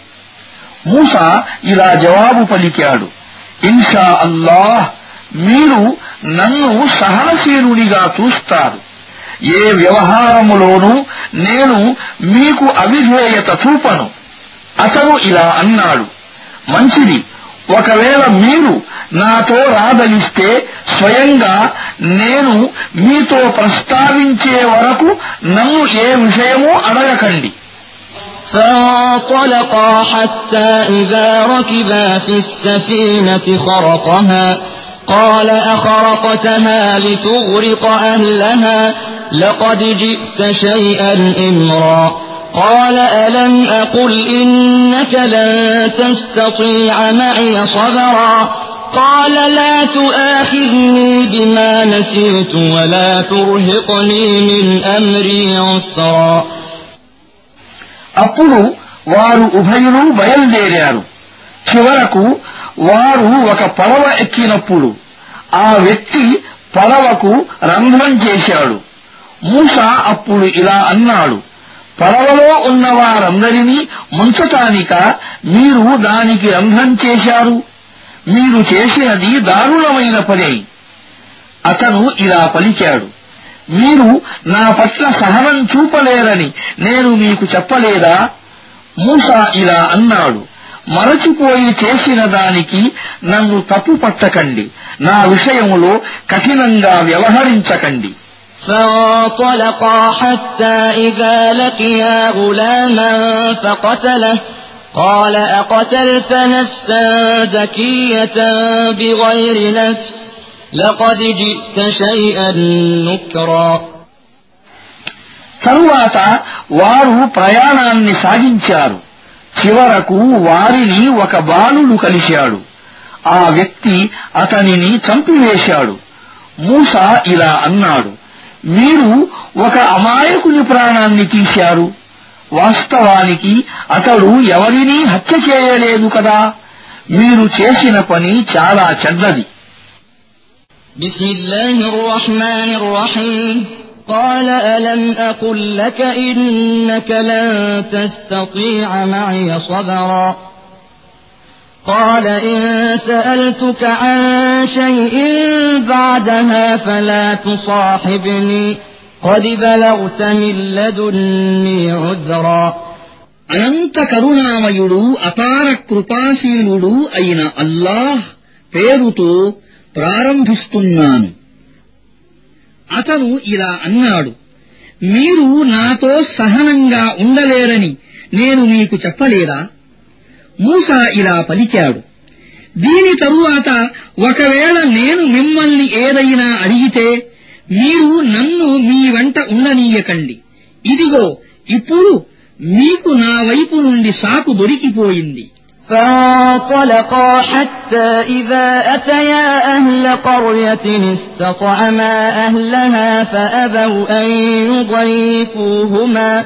మూస ఇలా జవాబు పలికాడు. ఇన్షా అల్లాహ్ మీరు నన్ను సహనశీలునిగా చూస్తారు. ఏ వ్యవహారములోనూ నేను మీకు అవిధేయత చూపను. అతను ఇలా అన్నాడు. మంచిది ఒకవేళ మీరు నాతో రాదలిస్తే స్వయంగా నేను మీతో ప్రస్తావించే వరకు నన్ను ఏ విషయమూ అడగకండి فانطلقا حتى إذا ركبا في السفينة خرقها قال أخرقتها لتغرق أهلها لقد جئت شيئا إمرا قال ألم أقل إنك لن تستطيع معي صبرا قال لا تؤاخذني بما نسيت ولا ترهقني من أمري عسرا అప్పుడు వారు ఉభయులు బయలుదేరారు చివరకు వారు ఒక పడవ ఎక్కినప్పుడు ఆ వ్యక్తి పడవకు రంధ్రం చేశాడు మూస అప్పుడు ఇలా అన్నాడు పడవలో ఉన్న వారందరినీ ముంచటానిక మీరు దానికి రంధ్రం చేశారు. మీరు చేసినది దారుణమైన పని అతను ఇలా పలికాడు మీరు నా పట్ల సహనం చూపలేరని నేను మీకు చెప్పలేదా? మూసా ఇలా అన్నాడు మరచిపోయి చేసిన దానికి నన్ను తప్పు పట్టకండి నా విషయములో కఠినంగా వ్యవహరించకండి. فانطلقا حتى إذا لقيا غلاما فقتله قال أقتلت نفسا زكية بغير نفس لقد جئت شيئا نكرا తరువాత వారు ప్రయాణాన్ని సాగించారు చివరకు వారిని ఒక బాలుడు కలిశాడు ఆ వ్యక్తి అతనిని చంపివేశాడు మూస ఇలా అన్నాడు మీరు ఒక అమాయకుని ప్రాణాన్ని తీశారు వాస్తవానికి అతడు ఎవరినీ హత్య చేయలేదు కదా మీరు చేసిన పని చాలా చెడ్డది بسم الله الرحمن الرحيم قال ألم أقل لك إنك لن تستطيع معي صبرا قال إن سألتك عن شيء بعدها فلا تصاحبني قد بلغت من لدني عذرا అనంత కరుణామయుడు అపార కృపాశీలుడు అయిన అల్లాహ్ పేరుతో ప్రారంభిస్తున్నాను అతను ఇలా అన్నాడు మీరు నాతో సహనంగా ఉండలేరని నేను మీకు చెప్పలేదా మూస ఇలా పలికాడు దీని తరువాత ఒకవేళ నేను మిమ్మల్ని ఏదైనా అడిగితే మీరు నన్ను మీ వెంట ఉండనీయకండి ఇదిగో ఇప్పుడు మీకు నా వైపు నుండి సాకు దొరికిపోయింది فانطلقا حتى إذا أتيا أهل قرية استطعما أهلها فأبوا أن يضيفوهما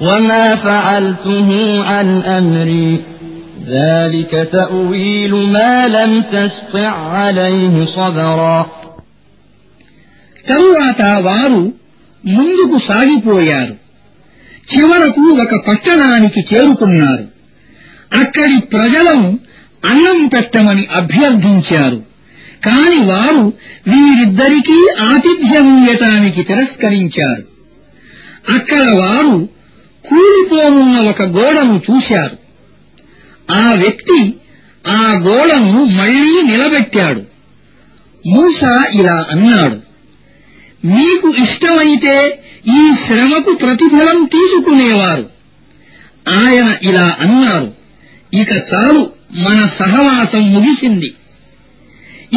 وما فعلته عن أمري ذلك تأويل ما لم تسطع عليه صبرا తరువాత వారు ముందుకు సాగిపోయారు చివరకు ఒక పట్టణానికి చేరుకున్నారు అక్కడి ప్రజలను అన్నం పెట్టమని అభ్యర్థించారు కాని వారు వీరిద్దరికీ ఆతిథ్యమీయటానికి తిరస్కరించారు అక్కడ వారు కూలిపోనున్న ఒక గోడను చూశారు. ఆ వ్యక్తి ఆ గోడను మళ్ళీ నిలబెట్టాడు. మూస ఇలా అన్నాడు మీకు ఇష్టమైతే ఈ శ్రమకు ప్రతిఫలం తీసుకునేవారు. ఆయన ఇలా అన్నారు ఇక చాలు మన సహవాసం ముగిసింది.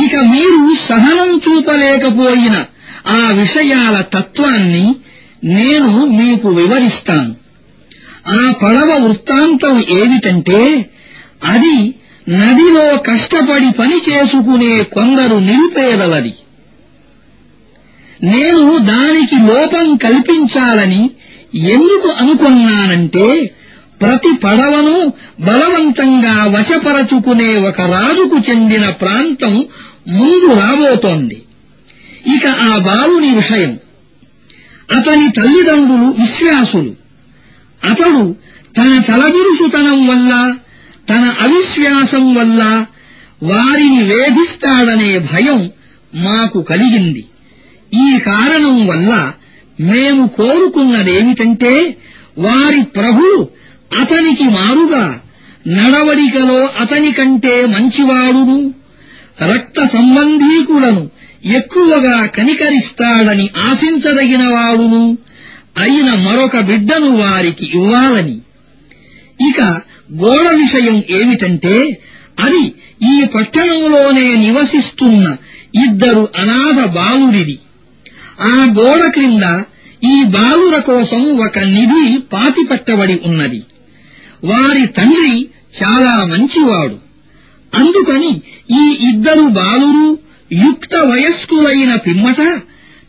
ఇక మీరు సహనం చూపలేకపోయిన ఆ విషయాల తత్వాన్ని నేను మీకు వివరిస్తాను. ఆ పడవ వృత్తాంతం ఏమిటంటే అది నదిలో కష్టపడి పని చేసుకునే కొందరు నిరుపేదలది. నేను దానికి లోపం కల్పించాలని ఎందుకు అనుకున్నానంటే ప్రతి పడవను బలవంతంగా వశపరచుకునే ఒక రాజుకు చెందిన ప్రాంతం ముందు రాబోతోంది. ఇక ఆ బాలుని విషయం. అతని తల్లిదండ్రులు విశ్వాసులు. అతడు తన తలబిరుసుతనం వల్ల తన అవిశ్వాసం వల్ల వారిని వేధిస్తాడనే భయం మాకు కలిగింది. ఈ కారణం వల్ల మేము కోరుకున్నదేమిటంటే వారి ప్రభువు అతనికి మారుగా నడవడికలో అతని కంటే మంచివాడును రక్త సంబంధీకులను ఎక్కువగా కనికరిస్తాడని ఆశించదగినవాడును అయిన మరొక బిడ్డను వారికి ఇవ్వాలని. ఇక గోడ విషయం ఏమిటంటే అది ఈ పట్టణంలోనే నివసిస్తున్న ఇద్దరు అనాథ బాలురిది ఆ గోడ క్రింద ఈ బాలుర కోసం ఒక నిధి పాతిపెట్టబడి ఉన్నది. వారి తండ్రి చాలా మంచివాడు. అందుకని ఈ ఇద్దరు బాలురు యుక్త వయస్కులైన పిమ్మట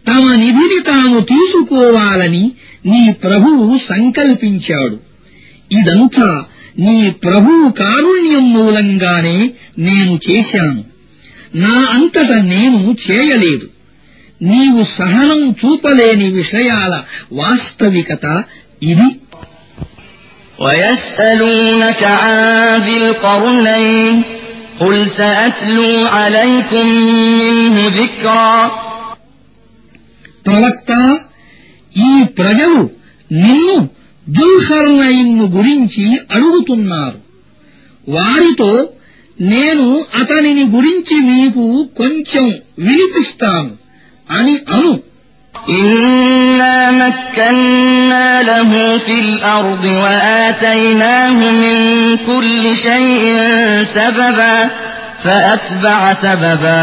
తమ నిధిని తాము తీసుకోవాలని నీ ప్రభువు సంకల్పించాడు ఇదంతా నీ ప్రభువు కారుణ్యం మూలంగానే నేను చేశాను నా అంతట నేను చేయలేదు నీవు సహనం చూపలేని విషయాల వాస్తవికత ఇది ويسألونك عن ذي القرنين قل سأتلو عليكم منه ذكرا ప్రవక్త ఈ ప్రజలు నిన్ను దుల్హర్నయిన్ను గురించి అడుగుతున్నారు వారితో నేను అతనిని గురించి మీకు కొంచెం వినిపిస్తాను అని అను إنا مكنا له في الأرض وآتيناه من كل شيء سببا فأتبع سببا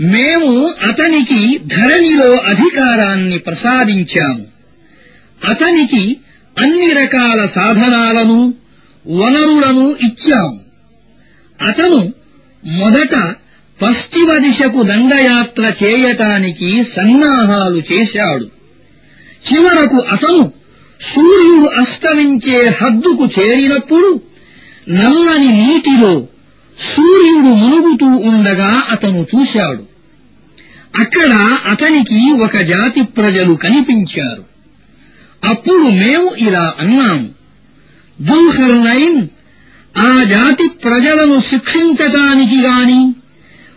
మేము అతనికి ధరణిలో అధికారాన్ని ప్రసాదించాము. అతనికి అన్ని రకాల సాధనాలను వనరులను ఇచ్చాము. అతను మొదట పశ్చిమ దిశకు దండయాత్ర చేయటానికి సన్నాహాలు చేశాడు. చివరకు అతను సూర్యుడు అస్తమించే హద్దుకు చేరినప్పుడు నల్లని నీటిలో సూర్యుడు మునుగుతూ ఉండగా అతను చూశాడు. అక్కడ అతనికి ఒక జాతి ప్రజలు కనిపించారు. అప్పుడు మేము ఇలా అన్నాము దుల్హర్నైన్ ఆ జాతి ప్రజలను శిక్షించటానికి గాని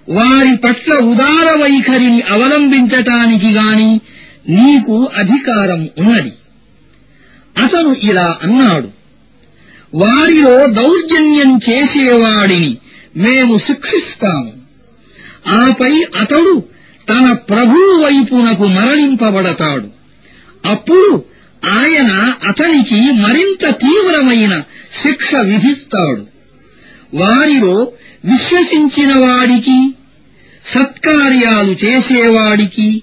వారి పట్ల ఉదార వైఖరిని అవలంబించటానికి గాని నీకు అధికారం ఉన్నది. అతను ఇలా అన్నాడు. వారిలో దౌర్జన్యం చేసేవాడిని మేము శిక్షిస్తాము. ఆపై అతడు తన ప్రభువు వైపునకు మరలింపబడతాడు. అప్పుడు ఆయన అతనికి మరింత తీవ్రమైన శిక్ష విధిస్తాడు. వారిలో విశ్వసించిన వాడికి సత్కార్యాలు చేసేవాడికి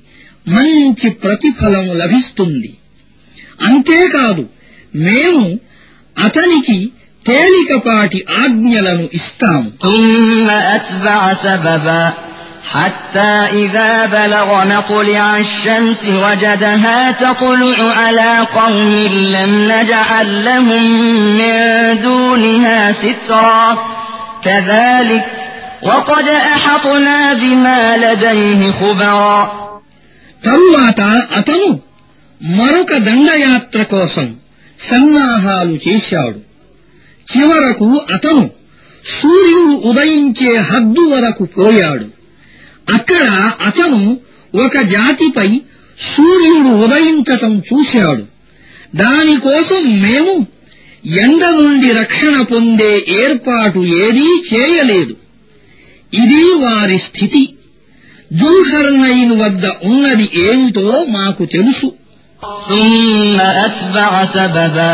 మంచి ప్రతిఫలం లభిస్తుంది. అంతేకాదు మేము అతనికి తేలికపాటి ఆజ్ఞలను ఇస్తాము ثم أتبع سببا حتى إذا بلغ مطلع الشمس وجدها تطلع على قوم لم نجعل لهم من دونها سترا كذلك وقد أحطنا بما لديه خبرا తరువాత అతను మరొక దండయాత్ర కోసం సన్నాహాలు చేశాడు చివరకు అతను సూర్యుడు ఉదయించే హద్దు వరకు పోయాడు అక్కడ అతను ఒక జాతిపై సూర్యుడు ఉదయించటం చూశాడు దానికోసం మేము ఎండ నుండి రక్షణ పొందే ఏర్పాటు ఏదీ చేయలేదు ఇది వారి స్థితి జుల్హర్నైన్ వద్ద ఉన్నది ఏమిటో మాకు తెలుసు ثم أتبع سببا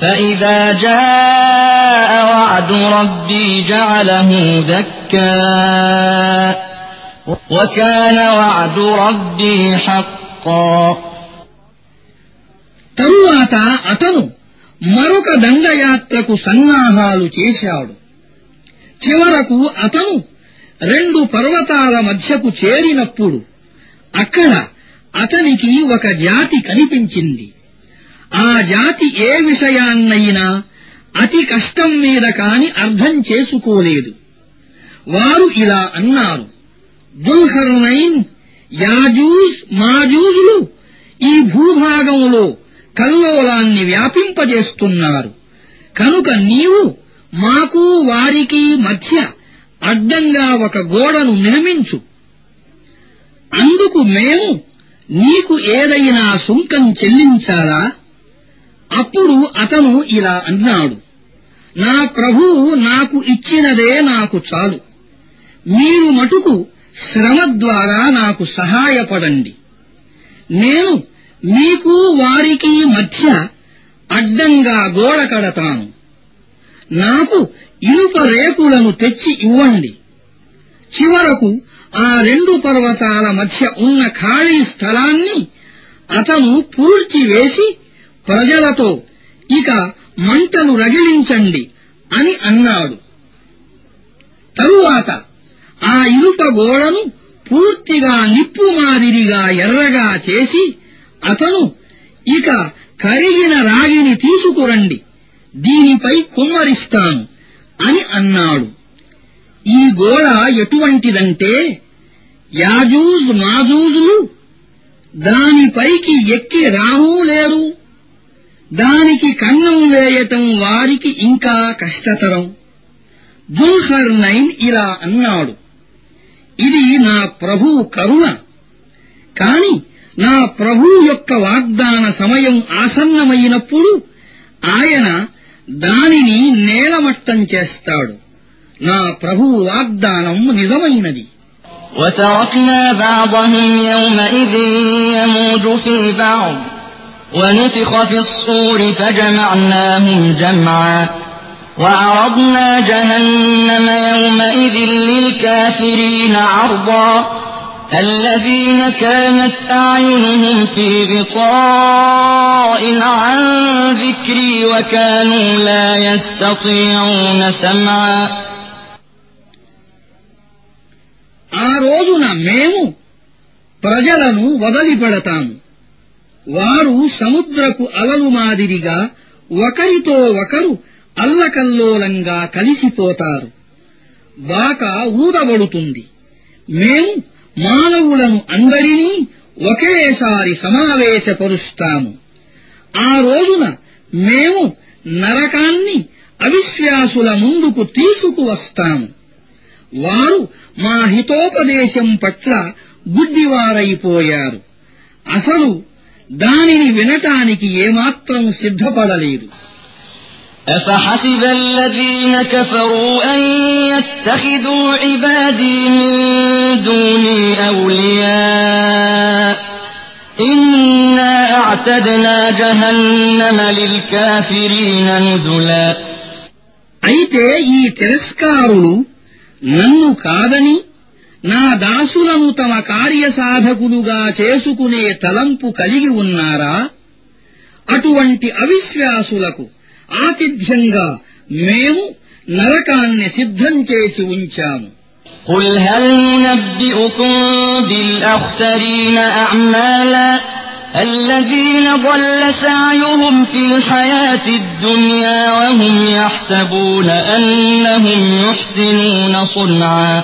فإذا جاء وعد ربي جعله دكا وكان وعد ربي حقا తరువాత అతను మరొక దండయాత్రకు సన్నాహాలు చేశాడు చివరకు అతను రెండు పర్వతాల మధ్యకు చేరినప్పుడు అక్కడ అతనికి ఒక జాతి కనిపించింది ఆ జాతి ఏ విషయాన్నైనా అతి కష్టం మీద కాని అర్థం చేసుకోలేదు. వారు ఇలా అన్నారు. దుల్హర్నైన్ యాజూజ్ మాజూజులు ఈ భూభాగంలో కల్లోలాన్ని వ్యాపింపజేస్తున్నారు. కనుక నీవు మాకు వారికి మధ్య అడ్డంగా ఒక గోడను నిర్మించు. అందుకు మేము నీకు ఏదైనా సుంకం చెల్లించాలా? అప్పుడు అతను ఇలా అన్నాడు నా ప్రభువు నాకు ఇచ్చినదే నాకు చాలు. మీరు మటుకు శ్రమ ద్వారా నాకు సహాయపడండి. నేను మీకు వారికి మధ్య అడ్డంగా గోడ కడతాను. నాకు ఇనుప రేకులను తెచ్చి ఇవ్వండి. చివరకు ఆ రెండు పర్వతాల మధ్య ఉన్న ఖాళీ స్థలాన్ని అతను పూడ్చివేసి ప్రజలతో ఇక మంటను రగిలించండి అని అన్నాడు. తరువాత ఆ ఇనుప గోడను పూర్తిగా నిప్పు మాదిరిగా ఎర్రగా చేసి అతను ఇక కరిగిన రాగిని తీసుకురండి దీనిపై కుమ్మరిస్తాను అని అన్నాడు. ఈ గోడ ఎటువంటిదంటే యాజూజ్ మాజూజులు దానిపైకి ఎక్కి రానూ లేరు. దానికి కన్నం వేయటం వారికి ఇంకా కష్టతరం దుల్హర్ నైన్ ఇలా అన్నాడు ఇది నా ప్రభువు కరుణ కాని నా ప్రభువు యొక్క వాగ్దాన సమయం ఆసన్నమైనప్పుడు ఆయన దానిని నేలమట్టం చేస్తాడు నా ప్రభువు వాగ్దానం నిజమైనది وتركنا بعضهم يومئذ يموج في بعض ونفخ في الصور فجمعناهم جمعا وعرضنا جهنم يومئذ للكافرين عرضا الذين كانت أعينهم في غطاء عن ذكري وكانوا لا يستطيعون سمعا ఆ రోజున మేము ప్రజలను వదిలిపెడతాము వారు సముద్రపు అలలు మాదిరిగా ఒకరితో ఒకరు అల్లకల్లోలంగా కలిసిపోతారు. బాక ఊదబడుతుంది. మేము మానవులను అందరినీ ఒకేసారి సమావేశపరుస్తాము. ఆ రోజున మేము నరకాన్ని అవిశ్వాసుల ముందుకు తీసుకువస్తాము. వారు మా హితోపదేశం పట్ల గుడ్డివారైపోయారు అసలు దానిని వినటానికి ఏమాత్రం సిద్ధపడలేదు أفحسب الذين كفروا أن يتخذوا عبادي من دوني أولياء إنا أعتدنا جهنم للكافرين نزلا అయితే ఈ తిరస్కారులు నన్ను కాదని నా దాసులను తమ కార్యసాధకులుగా చేసుకునే తలంపు కలిగి ఉన్నారా అటువంటి అవిశ్వాసులకు ఆతిథ్యంగా మేము నరకాన్ని సిద్ధం చేసి ఉంచాము قل هل ننبئكم بالأخسرين أعمالا الذين ضل سعيهم في الحياة الدنيا وهم يحسبون أنهم يحسنون صنعا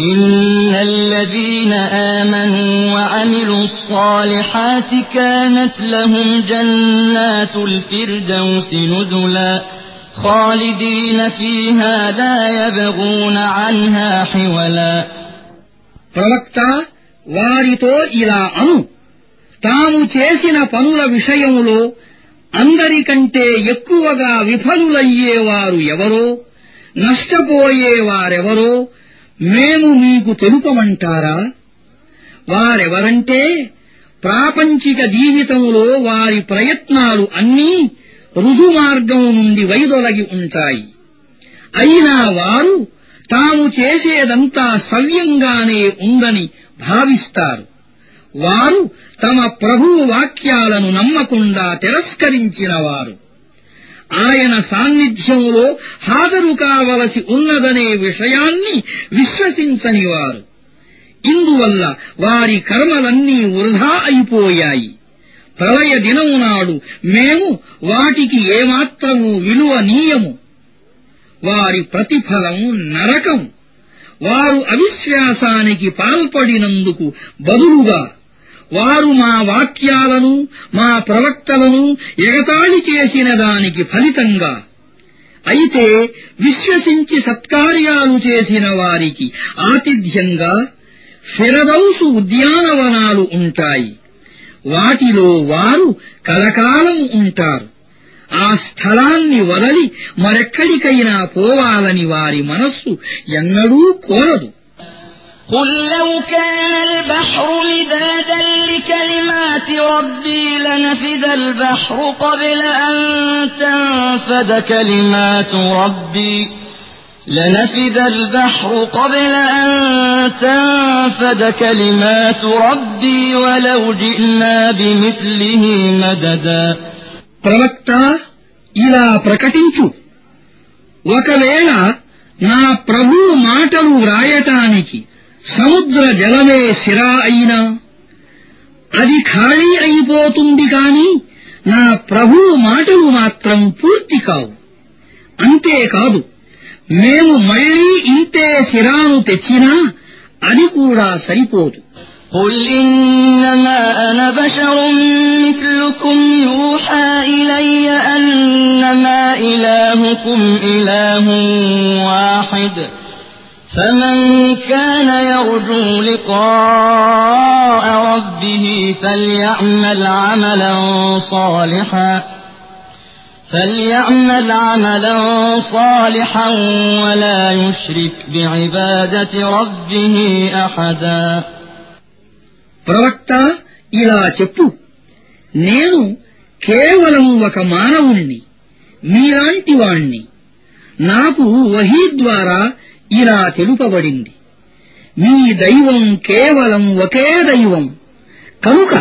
إن الذين آمنوا وعملوا الصالحات كانت لهم جنات الفردوس نزلا خالدين فيها لا يبغون عنها حولا ప్రవక్త వారితో ఇలా అను తాము చేసిన పనుల విషయంలో అందరికంటే ఎక్కువగా విఫలులయ్యేవారు ఎవరో నష్టపోయేవారెవరో మేము మీకు తెలుపమంటారా? వారెవరంటే ప్రాపంచిక జీవితంలో వారి ప్రయత్నాలు అన్నీ రుజుమార్గం నుండి వైదొలగి ఉంటాయి. అయినా వారు తాము చేసేదంతా సవ్యంగానే ఉందని భావిస్తారు. వారు తమ ప్రభు వాక్యాలను నమ్మకుండా తిరస్కరించినవారు. ఆయన సాన్నిధ్యంలో హాజరు కావలసి ఉన్నదనే విషయాన్ని విశ్వసించనివారు ఇందువల్ల వారి కర్మలన్నీ వృధా అయిపోయాయి. ప్రళయ దినము నాడు మేము వాటికి ఏమాత్రము విలువ నీయము. వారి ప్రతిఫలం నరకం వారు అవిశ్వాసానికి పాల్పడినందుకు బదులుగా వారు మా వాక్యాలను మా ప్రవక్తలను ఎగతాళి చేసిన దానికి ఫలితంగా. అయితే విశ్వసించి సత్కార్యాలు చేసిన వారికి ఆతిథ్యంగా ఫిరదౌసు ఉద్యానవనాలు ఉంటాయి. వాటిలో వారు కలకాలం ఉంటారు. ఆ స్థలాన్ని వదలి మరెక్కడికైనా పోవాలని వారి మనస్సు ఎన్నడూ కోరదు. قل لو كان البحر مدادا لكلمات ربي لنفد البحر قبل أن تنفد كلمات ربي لنفد البحر قبل أن تنفد كلمات ربي ولو جئنا بمثله مددا ప్రవక్త ఇలా ప్రకటించు ఒకవేళ నా ప్రభు మాటలు వ్రాయటానికి సముద్ర జలమే సిరా అయినా అది ఖాళీ అయిపోతుంది కాని నా ప్రభు మాటలు మాత్రం పూర్తి కావు అంతేకాదు మేము మళ్లీ ఇంతే సిరాను తెచ్చినా అది కూడా సరిపోదు قل إنما أنا بشر مثلكم يوحى إلي أنما إلهكم إله واحد فمن كان يرجو لقاء ربه فليعمل عملا صالحا فليعمل عملا صالحا ولا يشرك بعبادة ربه أحدا ప్రవక్త ఇలా చెప్పు నేను కేవలం ఒక మానవుణ్ణి మీలాంటి వాణ్ణి నాకు వహీ ద్వారా ఇలా తెలుపబడింది. మీ దైవం కేవలం ఒకే దైవం. కనుక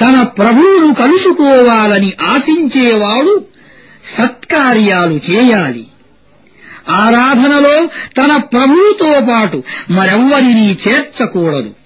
తన ప్రభువును కలుసుకోవాలని ఆశించేవాడు సత్కార్యాలు చేయాలి. ఆరాధనలో తన ప్రభువుతో పాటు మరెవ్వరినీ చేర్చకూడదు.